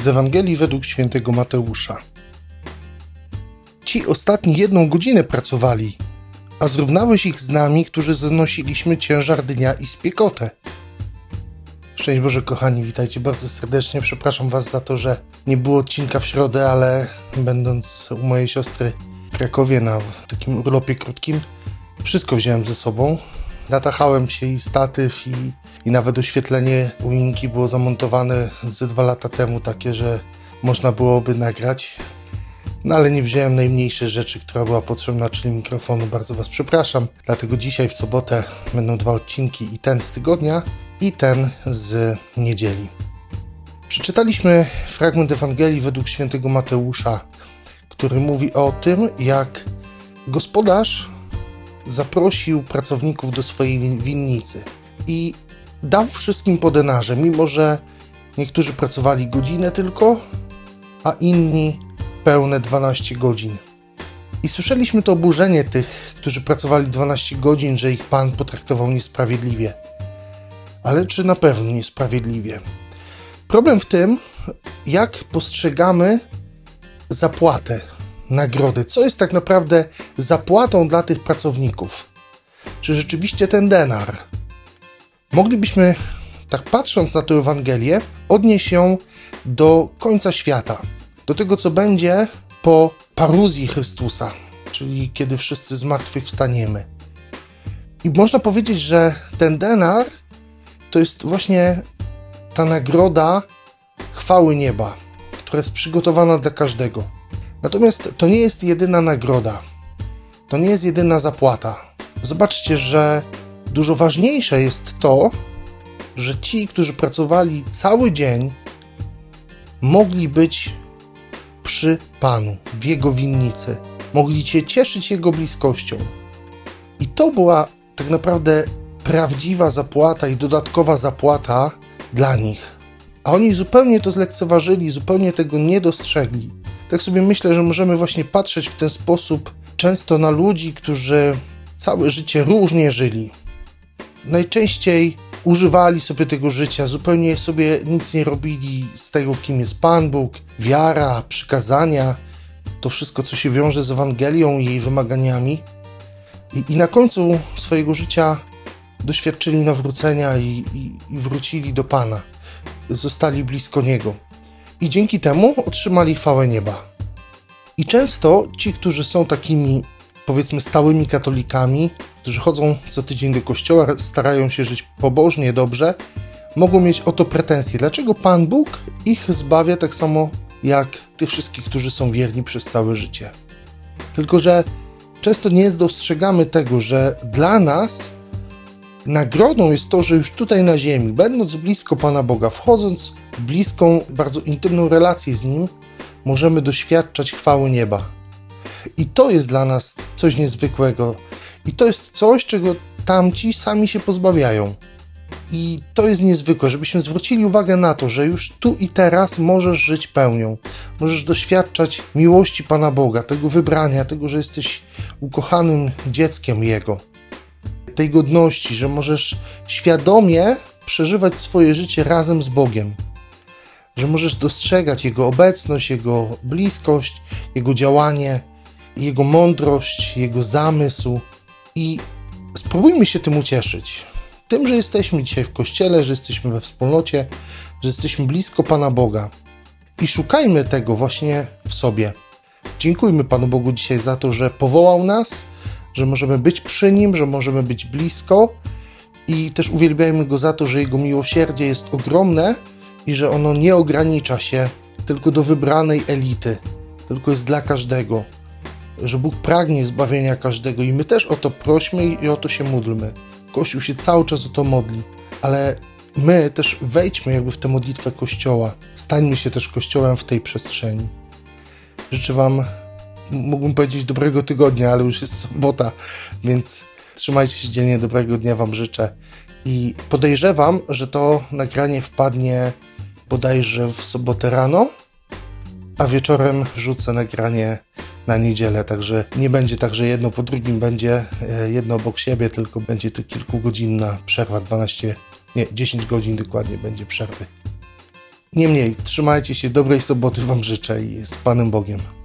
z Ewangelii według świętego Mateusza. Ci ostatni jedną godzinę pracowali, a zrównałeś ich z nami, którzy zanosiliśmy ciężar dnia i spiekotę. Szczęść Boże, kochani, witajcie bardzo serdecznie. Przepraszam Was za to, że nie było odcinka w środę, ale będąc u mojej siostry w Krakowie na takim urlopie krótkim, wszystko wziąłem ze sobą. Natachałem się i statyw, i, i nawet oświetlenie u Inki było zamontowane ze dwa lata temu, takie, że można byłoby nagrać. No ale nie wziąłem najmniejszej rzeczy, która była potrzebna, czyli mikrofonu. Bardzo Was przepraszam. Dlatego dzisiaj w sobotę będą dwa odcinki i ten z tygodnia, i ten z niedzieli. Przeczytaliśmy fragment Ewangelii według świętego Mateusza, który mówi o tym, jak gospodarz zaprosił pracowników do swojej winnicy i dał wszystkim po denarze, mimo że niektórzy pracowali godzinę tylko, a inni pełne 12 godzin. I słyszeliśmy to oburzenie tych, którzy pracowali 12 godzin, że ich pan potraktował niesprawiedliwie. Ale czy na pewno niesprawiedliwie? Problem w tym, jak postrzegamy zapłatę, nagrody. Co jest tak naprawdę zapłatą dla tych pracowników? Czy rzeczywiście ten denar? Moglibyśmy, tak patrząc na tę Ewangelię, odnieść ją do końca świata, do tego, co będzie po paruzji Chrystusa, czyli kiedy wszyscy z martwych wstaniemy. I można powiedzieć, że ten denar to jest właśnie ta nagroda chwały nieba, która jest przygotowana dla każdego. Natomiast to nie jest jedyna nagroda, to nie jest jedyna zapłata. Zobaczcie, że dużo ważniejsze jest to, że ci, którzy pracowali cały dzień, mogli być przy Panu, w Jego winnicy, mogli się cieszyć Jego bliskością. I to była tak naprawdę prawdziwa zapłata i dodatkowa zapłata dla nich. A oni zupełnie to zlekceważyli, zupełnie tego nie dostrzegli. Tak sobie myślę, że możemy właśnie patrzeć w ten sposób często na ludzi, którzy całe życie różnie żyli. Najczęściej używali sobie tego życia, zupełnie sobie nic nie robili z tego, kim jest Pan Bóg, wiara, przykazania, to wszystko, co się wiąże z Ewangelią i jej wymaganiami. I, i na końcu swojego życia doświadczyli nawrócenia i, i, i wrócili do Pana, zostali blisko Niego. I dzięki temu otrzymali chwałę nieba. I często ci, którzy są takimi, powiedzmy, stałymi katolikami, którzy chodzą co tydzień do kościoła, starają się żyć pobożnie, dobrze, mogą mieć o to pretensje. Dlaczego Pan Bóg ich zbawia tak samo jak tych wszystkich, którzy są wierni przez całe życie? Tylko, że często nie dostrzegamy tego, że dla nas nagrodą jest to, że już tutaj na ziemi, będąc blisko Pana Boga, wchodząc w bliską, bardzo intymną relację z Nim, możemy doświadczać chwały nieba. I to jest dla nas coś niezwykłego. I to jest coś, czego tamci sami się pozbawiają. I to jest niezwykłe, żebyśmy zwrócili uwagę na to, że już tu i teraz możesz żyć pełnią. Możesz doświadczać miłości Pana Boga, tego wybrania, tego, że jesteś ukochanym dzieckiem Jego, tej godności, że możesz świadomie przeżywać swoje życie razem z Bogiem, że możesz dostrzegać Jego obecność, Jego bliskość, Jego działanie, Jego mądrość, Jego zamysł i spróbujmy się tym ucieszyć. Tym, że jesteśmy dzisiaj w kościele, że jesteśmy we wspólnocie, że jesteśmy blisko Pana Boga. I szukajmy tego właśnie w sobie. Dziękujmy Panu Bogu dzisiaj za to, że powołał nas, że możemy być przy Nim, że możemy być blisko i też uwielbiajmy Go za to, że Jego miłosierdzie jest ogromne i że ono nie ogranicza się tylko do wybranej elity, tylko jest dla każdego. Że Bóg pragnie zbawienia każdego i my też o to prośmy i o to się módlmy. Kościół się cały czas o to modli, ale my też wejdźmy jakby w tę modlitwę Kościoła. Stańmy się też Kościołem w tej przestrzeni. Życzę Wam, mógłbym powiedzieć dobrego tygodnia, ale już jest sobota, więc trzymajcie się dzielnie, dobrego dnia Wam życzę. I podejrzewam, że to nagranie wpadnie bodajże w sobotę rano, a wieczorem wrzucę nagranie na niedzielę, także nie będzie tak, że jedno po drugim będzie e, jedno obok siebie, tylko będzie to kilkugodzinna przerwa, 12, nie, 10 godzin dokładnie będzie przerwy. Niemniej, trzymajcie się, dobrej soboty Wam życzę i z Panem Bogiem.